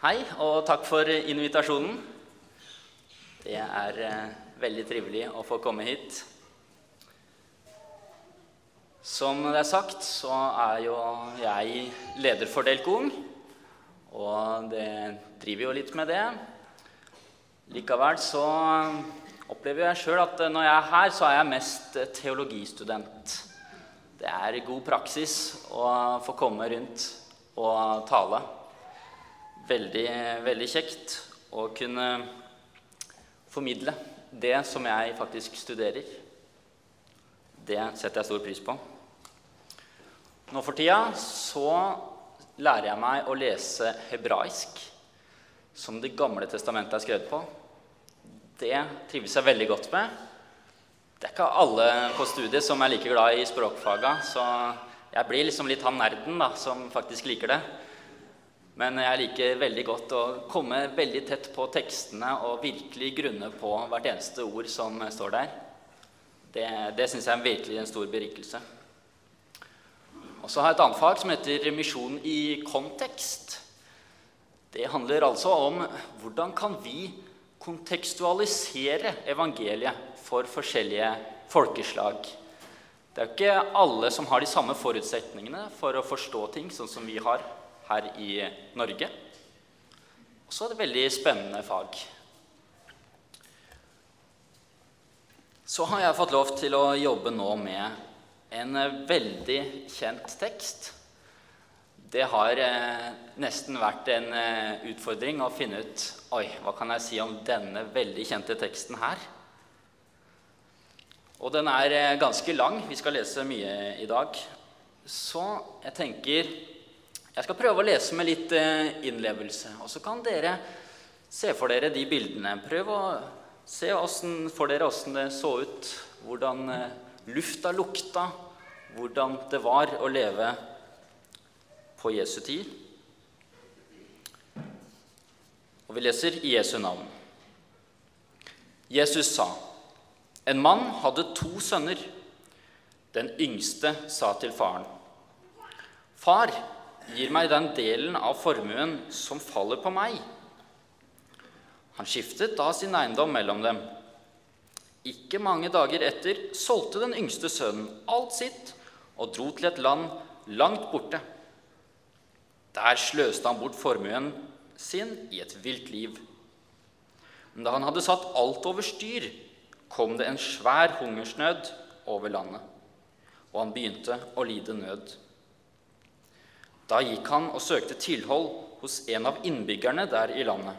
Hei, og takk for invitasjonen. Det er eh, veldig trivelig å få komme hit. Som det er sagt, så er jo jeg leder for Delkung. Og det driver jo litt med det. Likevel så opplever jeg sjøl at når jeg er her, så er jeg mest teologistudent. Det er god praksis å få komme rundt og tale veldig, veldig kjekt å kunne formidle det som jeg faktisk studerer. Det setter jeg stor pris på. Nå for tida så lærer jeg meg å lese hebraisk, som Det gamle testamentet er skrevet på. Det trives jeg veldig godt med. Det er ikke alle på studiet som er like glad i språkfaga, så jeg blir liksom litt han nerden da, som faktisk liker det. Men jeg liker veldig godt å komme veldig tett på tekstene og virkelig grunne på hvert eneste ord som står der. Det, det syns jeg er virkelig en stor berikelse. Og så har jeg et annet fag som heter misjon i kontekst. Det handler altså om hvordan kan vi kontekstualisere evangeliet for forskjellige folkeslag. Det er jo ikke alle som har de samme forutsetningene for å forstå ting sånn som vi har her i Norge. Og så det et veldig spennende fag. Så har jeg fått lov til å jobbe nå med en veldig kjent tekst. Det har eh, nesten vært en eh, utfordring å finne ut Oi, hva kan jeg si om denne veldig kjente teksten her? Og den er eh, ganske lang. Vi skal lese mye i dag. Så jeg tenker jeg skal prøve å lese med litt eh, innlevelse. Og så kan dere se for dere de bildene. Prøv å se for dere åssen det så ut, hvordan eh, lufta lukta, hvordan det var å leve på Jesu tid. Og vi leser i Jesu navn. Jesus sa, en mann hadde to sønner. Den yngste sa til faren, Far, gir meg den delen av formuen som faller på meg. Han skiftet da sin eiendom mellom dem. Ikke mange dager etter solgte den yngste sønnen alt sitt og dro til et land langt borte. Der sløste han bort formuen sin i et vilt liv. Men da han hadde satt alt over styr, kom det en svær hungersnød over landet, og han begynte å lide nød. Da gikk han og søkte tilhold hos en av innbyggerne der i landet.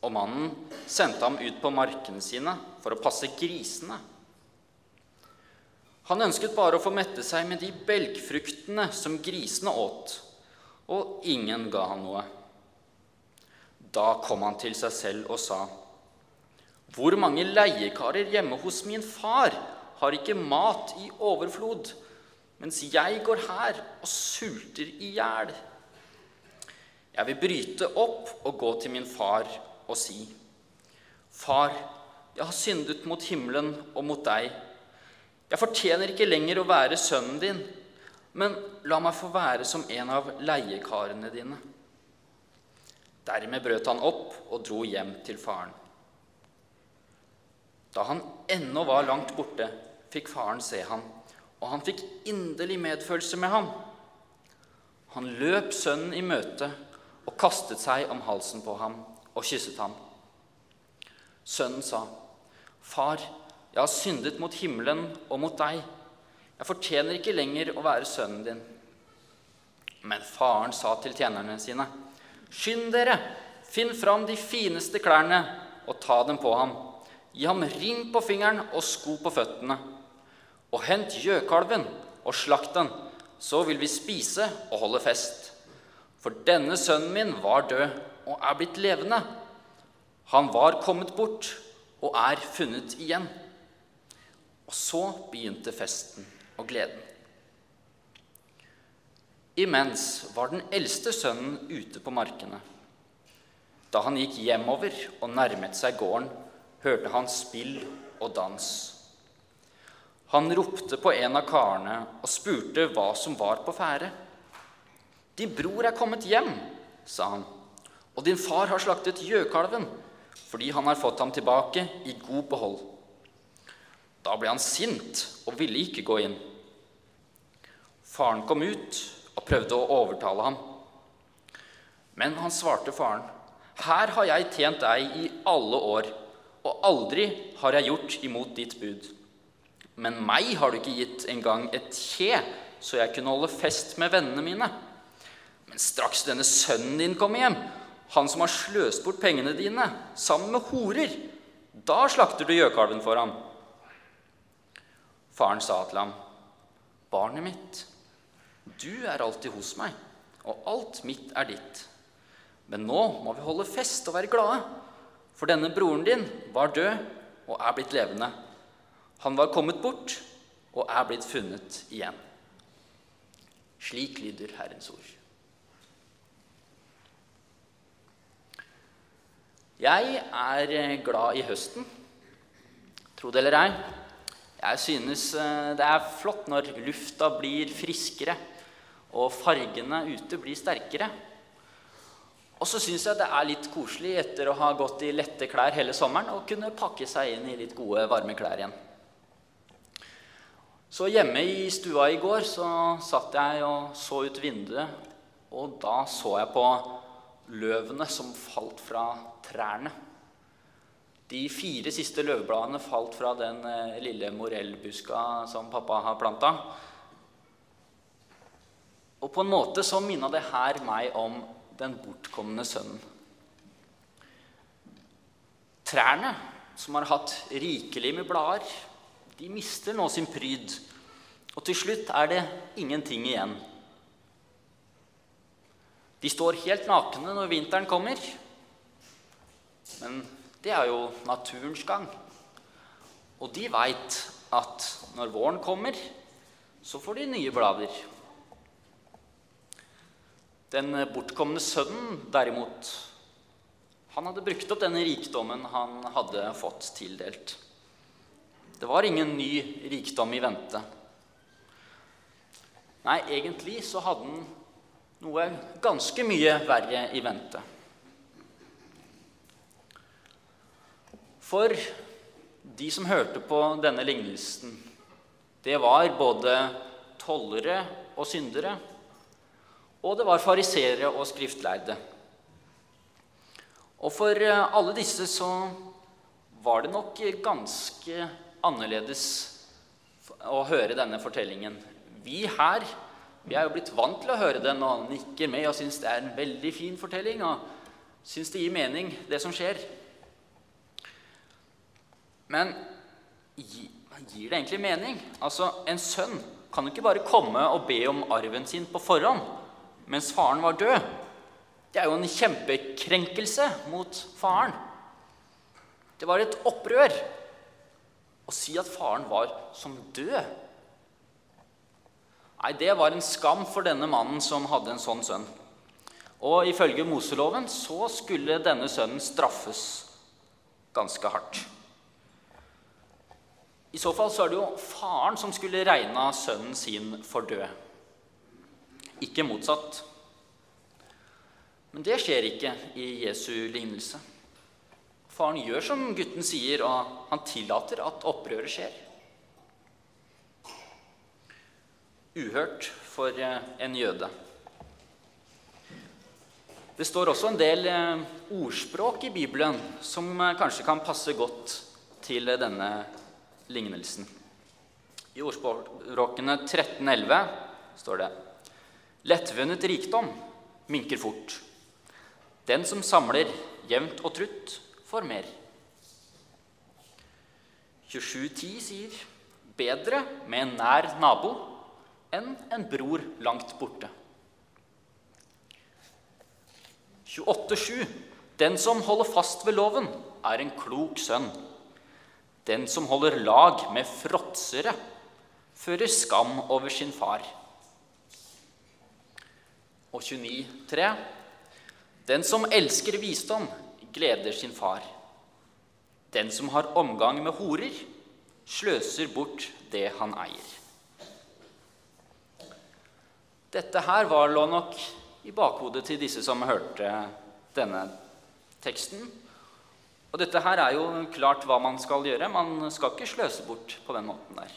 Og mannen sendte ham ut på markene sine for å passe grisene. Han ønsket bare å få mette seg med de belgfruktene som grisene åt, og ingen ga han noe. Da kom han til seg selv og sa, Hvor mange leiekarer hjemme hos min far har ikke mat i overflod? Mens jeg går her og sulter i hjel. Jeg vil bryte opp og gå til min far og si, Far, jeg har syndet mot himmelen og mot deg. Jeg fortjener ikke lenger å være sønnen din, men la meg få være som en av leiekarene dine. Dermed brøt han opp og dro hjem til faren. Da han ennå var langt borte, fikk faren se ham og han fikk inderlig medfølelse med ham. Han løp sønnen i møte og kastet seg om halsen på ham og kysset ham. Sønnen sa, 'Far, jeg har syndet mot himmelen og mot deg.' 'Jeg fortjener ikke lenger å være sønnen din.' Men faren sa til tjenerne sine, 'Skynd dere, finn fram de fineste klærne og ta dem på ham.' 'Gi ham ring på fingeren og sko på føttene.' Og hent gjøkalven og slakt den, så vil vi spise og holde fest. For denne sønnen min var død og er blitt levende. Han var kommet bort og er funnet igjen. Og så begynte festen og gleden. Imens var den eldste sønnen ute på markene. Da han gikk hjemover og nærmet seg gården, hørte han spill og dans. Han ropte på en av karene og spurte hva som var på ferde. 'Din bror er kommet hjem', sa han, Og din far har slaktet gjøkalven fordi han har fått ham tilbake i god behold. Da ble han sint og ville ikke gå inn. Faren kom ut og prøvde å overtale ham. Men han svarte faren, 'Her har jeg tjent deg i alle år, og aldri har jeg gjort imot ditt bud.' 'Men meg har du ikke gitt engang et kje, så jeg kunne holde fest med vennene mine.' 'Men straks denne sønnen din kommer hjem, han som har sløst bort pengene dine sammen med horer, da slakter du gjøkalven for ham.' Faren sa til ham, 'Barnet mitt, du er alltid hos meg, og alt mitt er ditt.' Men nå må vi holde fest og være glade, for denne broren din var død og er blitt levende. Han var kommet bort og er blitt funnet igjen. Slik lyder Herrens ord. Jeg er glad i høsten, tro det eller ei. Jeg synes eh, det er flott når lufta blir friskere og fargene ute blir sterkere. Og så syns jeg det er litt koselig etter å ha gått i lette klær hele sommeren å kunne pakke seg inn i litt gode, varme klær igjen. Så hjemme i stua i går så satt jeg og så ut vinduet, og da så jeg på løvene som falt fra trærne. De fire siste løvbladene falt fra den eh, lille morellbuska som pappa har planta. Og på en måte så minna det her meg om den bortkomne sønnen. Trærne, som har hatt rikelig med blader, de mister nå sin pryd. Og til slutt er det ingenting igjen. De står helt nakne når vinteren kommer. Men det er jo naturens gang. Og de veit at når våren kommer, så får de nye blader. Den bortkomne sønnen, derimot, han hadde brukt opp denne rikdommen han hadde fått tildelt. Det var ingen ny rikdom i vente. Nei, egentlig så hadde han noe ganske mye verre i vente. For de som hørte på denne lignelsen, det var både tollere og syndere og det var fariseere og skriftlærde. Og for eh, alle disse så var det nok ganske annerledes å høre denne fortellingen. Vi her vi er jo blitt vant til å høre den og nikker med og syns det er en veldig fin fortelling og syns det gir mening, det som skjer. Men gir det egentlig mening? Altså, En sønn kan jo ikke bare komme og be om arven sin på forhånd mens faren var død. Det er jo en kjempekrenkelse mot faren. Det var et opprør å si at faren var som død. Nei, det var en skam for denne mannen som hadde en sånn sønn. Og ifølge Moseloven så skulle denne sønnen straffes ganske hardt. I så fall så er det jo faren som skulle regna sønnen sin for død ikke motsatt. Men det skjer ikke i Jesu lignelse. Faren gjør som gutten sier, og han tillater at opprøret skjer. Uhørt for eh, en jøde. Det står også en del eh, ordspråk i Bibelen som eh, kanskje kan passe godt til denne lignelsen. I ordspråkene 1311 står det Lettvunnet rikdom minker fort. Den som samler jevnt og trutt, får mer. 2710 sier bedre med en nær nabo enn en bror langt borte. 28.7.: Den som holder fast ved loven, er en klok sønn. Den som holder lag med fråtsere, fører skam over sin far og 29,3.: Den som elsker visdom, gleder sin far. Den som har omgang med horer, sløser bort det han eier. Dette her var lå nok i bakhodet til disse som hørte denne teksten. Og dette her er jo klart hva man skal gjøre. Man skal ikke sløse bort på den måten der.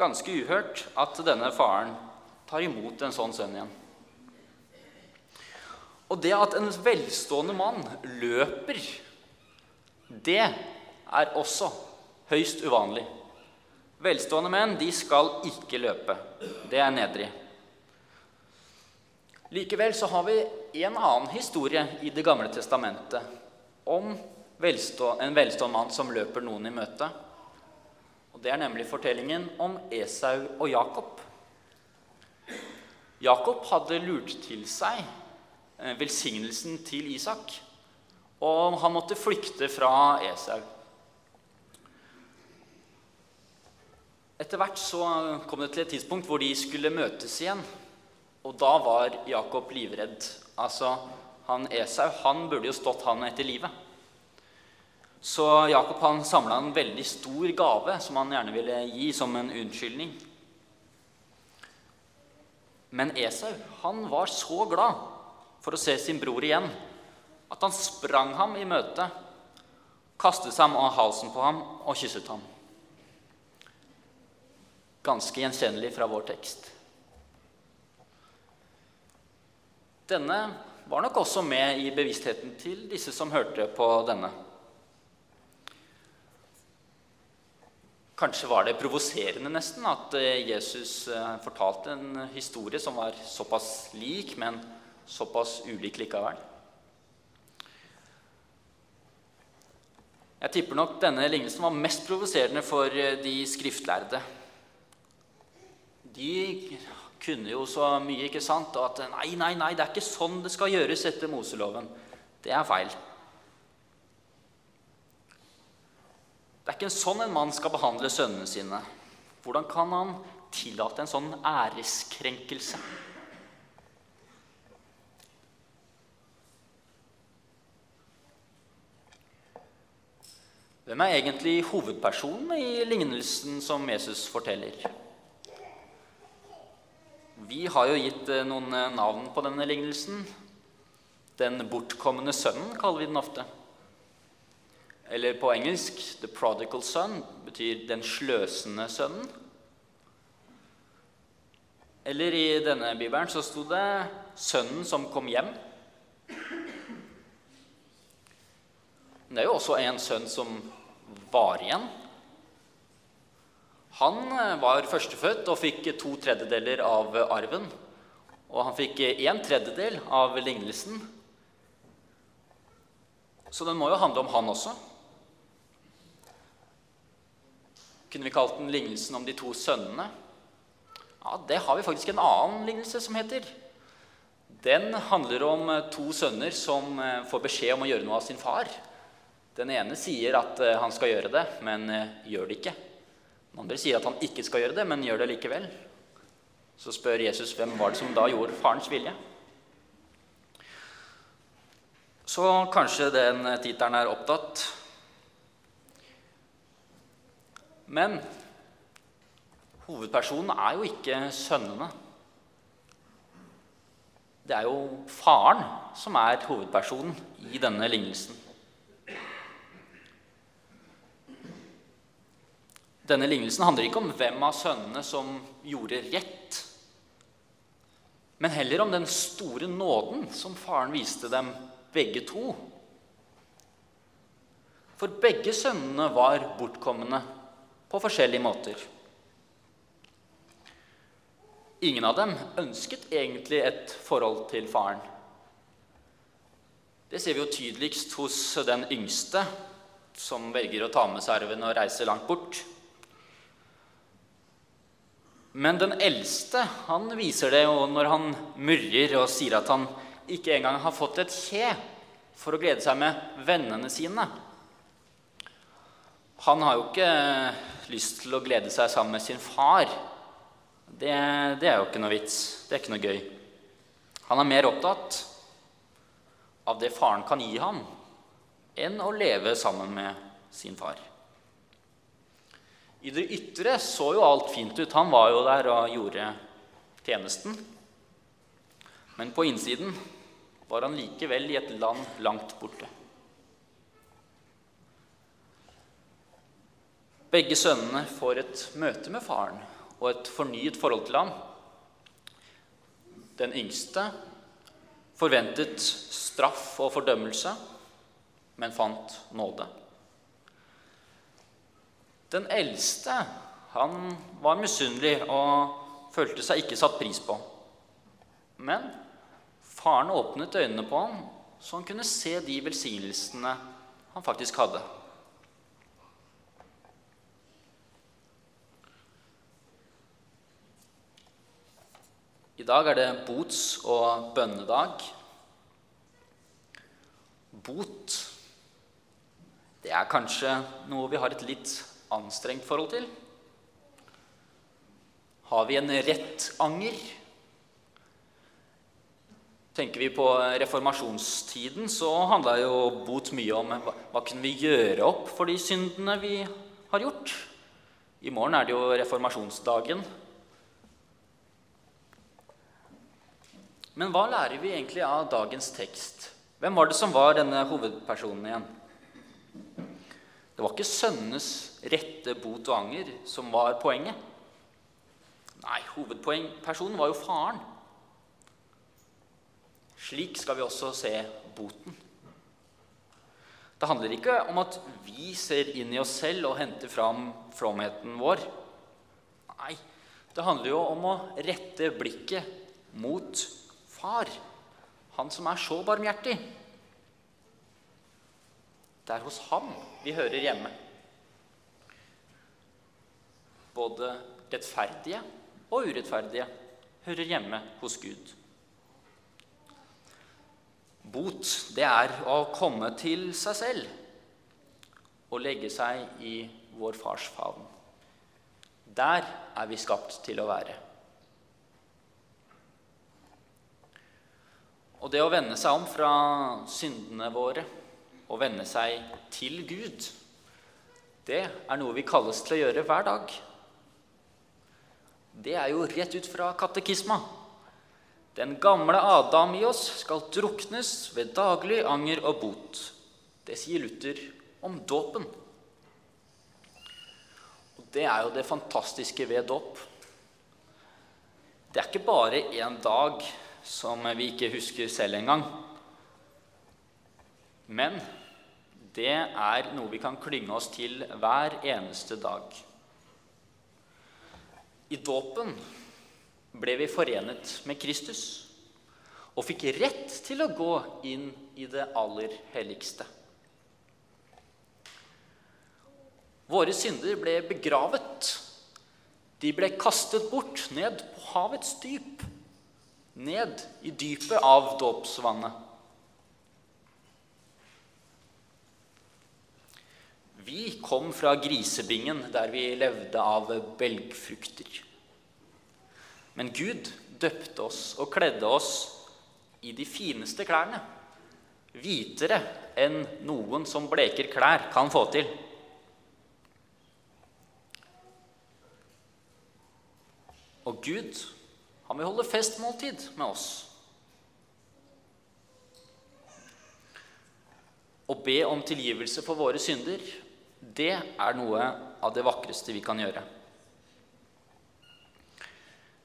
Ganske uhørt at denne faren tar imot en sånn sønn igjen. Og det at en velstående mann løper, det er også høyst uvanlig. Velstående menn de skal ikke løpe. Det er nedrig. Likevel så har vi en annen historie i Det gamle testamentet om en velstående mann som løper noen i møte. Og Det er nemlig fortellingen om Esau og Jakob. Jakob hadde lurt til seg velsignelsen til Isak, og han måtte flykte fra Esau. Etter hvert så kom det til et tidspunkt hvor de skulle møtes igjen. Og da var Jakob livredd. Altså, han Esau han burde jo stått han etter livet. Så Jakob han samla en veldig stor gave som han gjerne ville gi som en unnskyldning. Men Esau han var så glad for å se sin bror igjen at han sprang ham i møte, kastet seg om halsen på ham og kysset ham. Ganske gjenkjennelig fra vår tekst. Denne var nok også med i bevisstheten til disse som hørte på denne. Kanskje var det provoserende nesten at eh, Jesus eh, fortalte en historie som var såpass lik, men såpass ulik likevel. Jeg tipper nok denne lignelsen var mest provoserende for eh, de skriftlærde. De kunne jo så mye, ikke sant? Og at nei, nei, nei, det er ikke sånn det skal gjøres etter Moseloven. Det er feil. Det er ikke sånn en mann skal behandle sønnene sine. Hvordan kan han tillate en sånn æreskrenkelse? Hvem er egentlig hovedpersonen i lignelsen som Jesus forteller? Vi har jo gitt eh, noen eh, navn på denne lignelsen. Den bortkomne sønnen kaller vi den ofte. Eller på engelsk 'the prodigal son' betyr 'den sløsende sønnen'. Eller i denne bibelen så sto det 'sønnen som kom hjem'. Men det er jo også en sønn som var igjen. Han eh, var førstefødt og fikk to tredjedeler av arven. Og han fikk en tredjedel av lignelsen. Så den må jo handle om han også. Kunne vi kalt den lignelsen om de to sønnene? Ja, Det har vi faktisk en annen lignelse som heter. Den handler om to sønner som eh, får beskjed om å gjøre noe av sin far. Den ene sier at eh, han skal gjøre det, men gjør det ikke. Den andre sier at han ikke skal gjøre det, men gjør det likevel. Så spør Jesus hvem var det som da gjorde farens vilje. Så kanskje den tittelen er opptatt. Men hovedpersonen er jo ikke sønnene. Det er jo faren som er hovedpersonen i denne lignelsen. Denne lignelsen handler ikke om hvem av sønnene som gjorde rett, men heller om den store nåden som faren viste dem begge to. For begge sønnene var bortkomne på forskjellige måter. Ingen av dem ønsket egentlig et forhold til faren. Det ser vi jo tydeligst hos den yngste, som velger å ta med seg arven og reise langt bort. Men den eldste han viser det jo når han murrer og sier at han ikke engang har fått et kje for å glede seg med vennene sine. Han har jo ikke lyst til å glede seg sammen med sin far. Det, det er jo ikke noe vits. Det er ikke noe gøy. Han er mer opptatt av det faren kan gi ham, enn å leve sammen med sin far. I det ytre så jo alt fint ut. Han var jo der og gjorde tjenesten. Men på innsiden var han likevel i et land langt borte. Begge sønnene får et møte med faren og et fornyet forhold til ham. Den yngste forventet straff og fordømmelse, men fant nåde. Den eldste han var misunnelig og følte seg ikke satt pris på. Men faren åpnet øynene på ham, så han kunne se de velsignelsene han faktisk hadde. I dag er det bots- og bønnedag. Bot det er kanskje noe vi har et litt anstrengt forhold til. Har vi en rett anger? Tenker vi på reformasjonstiden, så handla jo bot mye om hva, hva kunne vi gjøre opp for de syndene vi har gjort. I morgen er det jo reformasjonsdagen. Men hva lærer vi egentlig av dagens tekst? Hvem var det som var denne hovedpersonen igjen? Det var ikke sønnenes rette bot og anger som var poenget. Nei, hovedpoengpersonen var jo faren. Slik skal vi også se boten. Det handler ikke om at vi ser inn i oss selv og henter fram fromheten vår. Nei, det handler jo om å rette blikket mot far, han som er så barmhjertig. Det er hos ham vi hører hjemme. Både rettferdige og urettferdige hører hjemme hos Gud. Bot, det er å komme til seg selv og legge seg i vår fars favn. Der er vi skapt til å være. Og det å vende seg om fra syndene våre og vende seg til Gud, det er noe vi kalles til å gjøre hver dag. Det er jo rett ut fra katekisma. Den gamle Adam i oss skal druknes ved daglig anger og bot. Det sier Luther om dåpen. Og Det er jo det fantastiske ved dåp. Det er ikke bare én dag som vi ikke husker selv engang. Men det er noe vi kan klynge oss til hver eneste dag. I dåpen ble vi forenet med Kristus og fikk rett til å gå inn i det aller helligste. Våre synder ble begravet. De ble kastet bort ned på havets dyp ned i dypet av dåpsvannet. Vi kom fra grisebingen, der vi levde av belgfrukter. Men Gud døpte oss og kledde oss i de fineste klærne. Hvitere enn noen som bleker klær kan få til. Og Gud han vil holde festmåltid med oss. Å be om tilgivelse for våre synder, det er noe av det vakreste vi kan gjøre.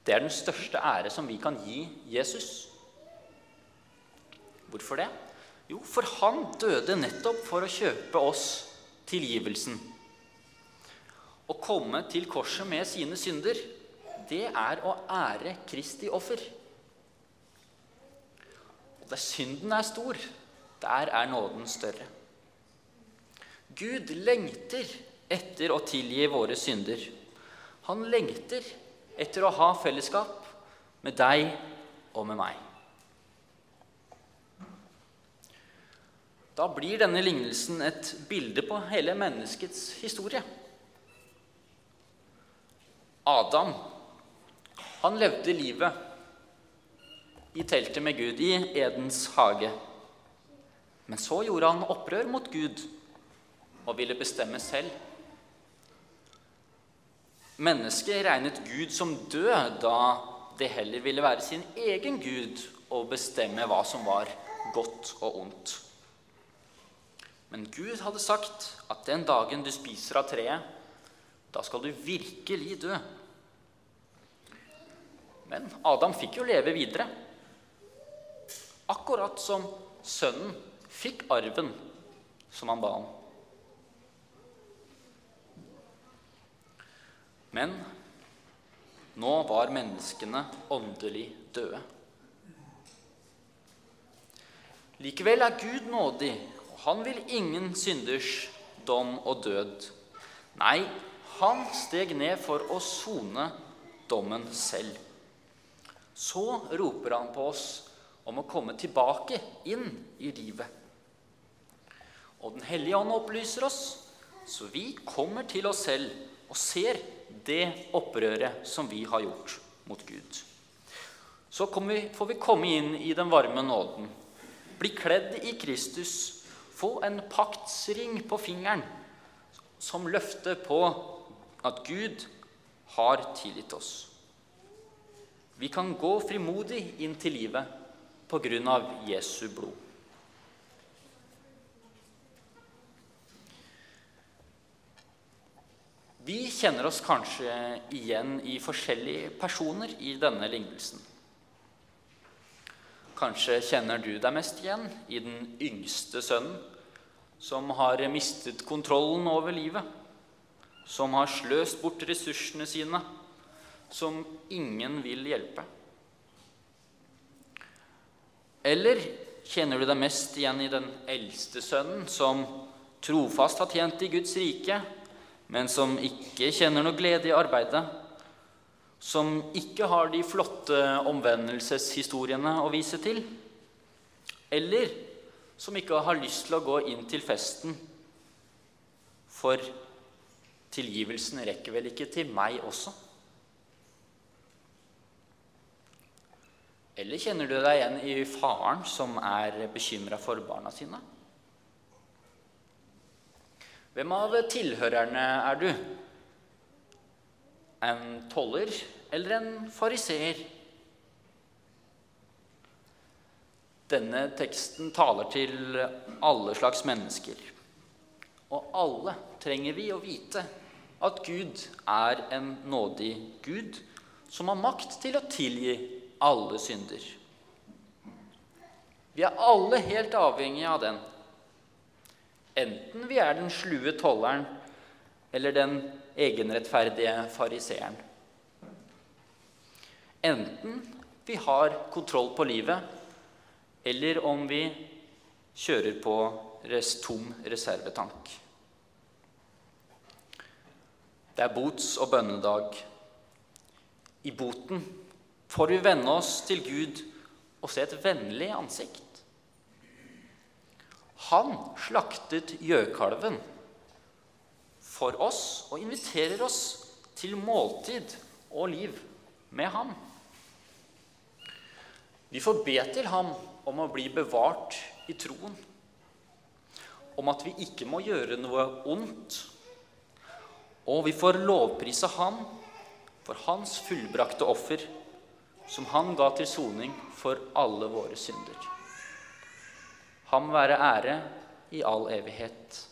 Det er den største ære som vi kan gi Jesus. Hvorfor det? Jo, for han døde nettopp for å kjøpe oss tilgivelsen. Å komme til korset med sine synder det er å ære Kristi offer. Og der synden er stor, der er nåden større. Gud lengter etter å tilgi våre synder. Han lengter etter å ha fellesskap med deg og med meg. Da blir denne lignelsen et bilde på hele menneskets historie. Adam han levde livet i teltet med Gud, i Edens hage. Men så gjorde han opprør mot Gud og ville bestemme selv. Mennesket regnet Gud som død da det heller ville være sin egen Gud å bestemme hva som var godt og ondt. Men Gud hadde sagt at den dagen du spiser av treet, da skal du virkelig dø. Men Adam fikk jo leve videre. Akkurat som sønnen fikk arven som han ba om. Men nå var menneskene åndelig døde. Likevel er Gud nådig, og han vil ingen synders dom og død. Nei, han steg ned for å sone dommen selv. Så roper han på oss om å komme tilbake inn i livet. Og Den hellige ånd opplyser oss, så vi kommer til oss selv og ser det opprøret som vi har gjort mot Gud. Så vi, får vi komme inn i den varme nåden bli kledd i Kristus, få en paktsring på fingeren som løfter på at Gud har tilgitt oss. Vi kan gå frimodig inn til livet på grunn av Jesu blod. Vi kjenner oss kanskje igjen i forskjellige personer i denne lignelsen. Kanskje kjenner du deg mest igjen i den yngste sønnen, som har mistet kontrollen over livet, som har sløst bort ressursene sine, som ingen vil hjelpe. Eller kjenner du deg mest igjen i den eldste sønnen, som trofast har tjent i Guds rike, men som ikke kjenner noe glede i arbeidet, som ikke har de flotte omvendelseshistoriene å vise til, eller som ikke har lyst til å gå inn til festen, for tilgivelsen rekker vel ikke til meg også? Eller kjenner du deg igjen i faren som er bekymra for barna sine? Hvem av tilhørerne er du? en toller eller en fariseer. Denne teksten taler til alle slags mennesker. Og alle trenger vi å vite at Gud er en nådig Gud som har makt til å tilgi alle synder. Vi er alle helt avhengige av den. Enten vi er den slue tolleren eller den egenrettferdige fariseeren. Enten vi har kontroll på livet, eller om vi kjører på tom reservetank. Det er bots- og bønnedag. I boten får vi venne oss til Gud og se et vennlig ansikt. Han slaktet gjøkalven for oss og inviterer oss til måltid og liv med ham. Vi får be til ham om å bli bevart i troen, om at vi ikke må gjøre noe ondt. Og vi får lovprise ham for hans fullbrakte offer, som han ga til soning for alle våre synder. Ham være ære i all evighet.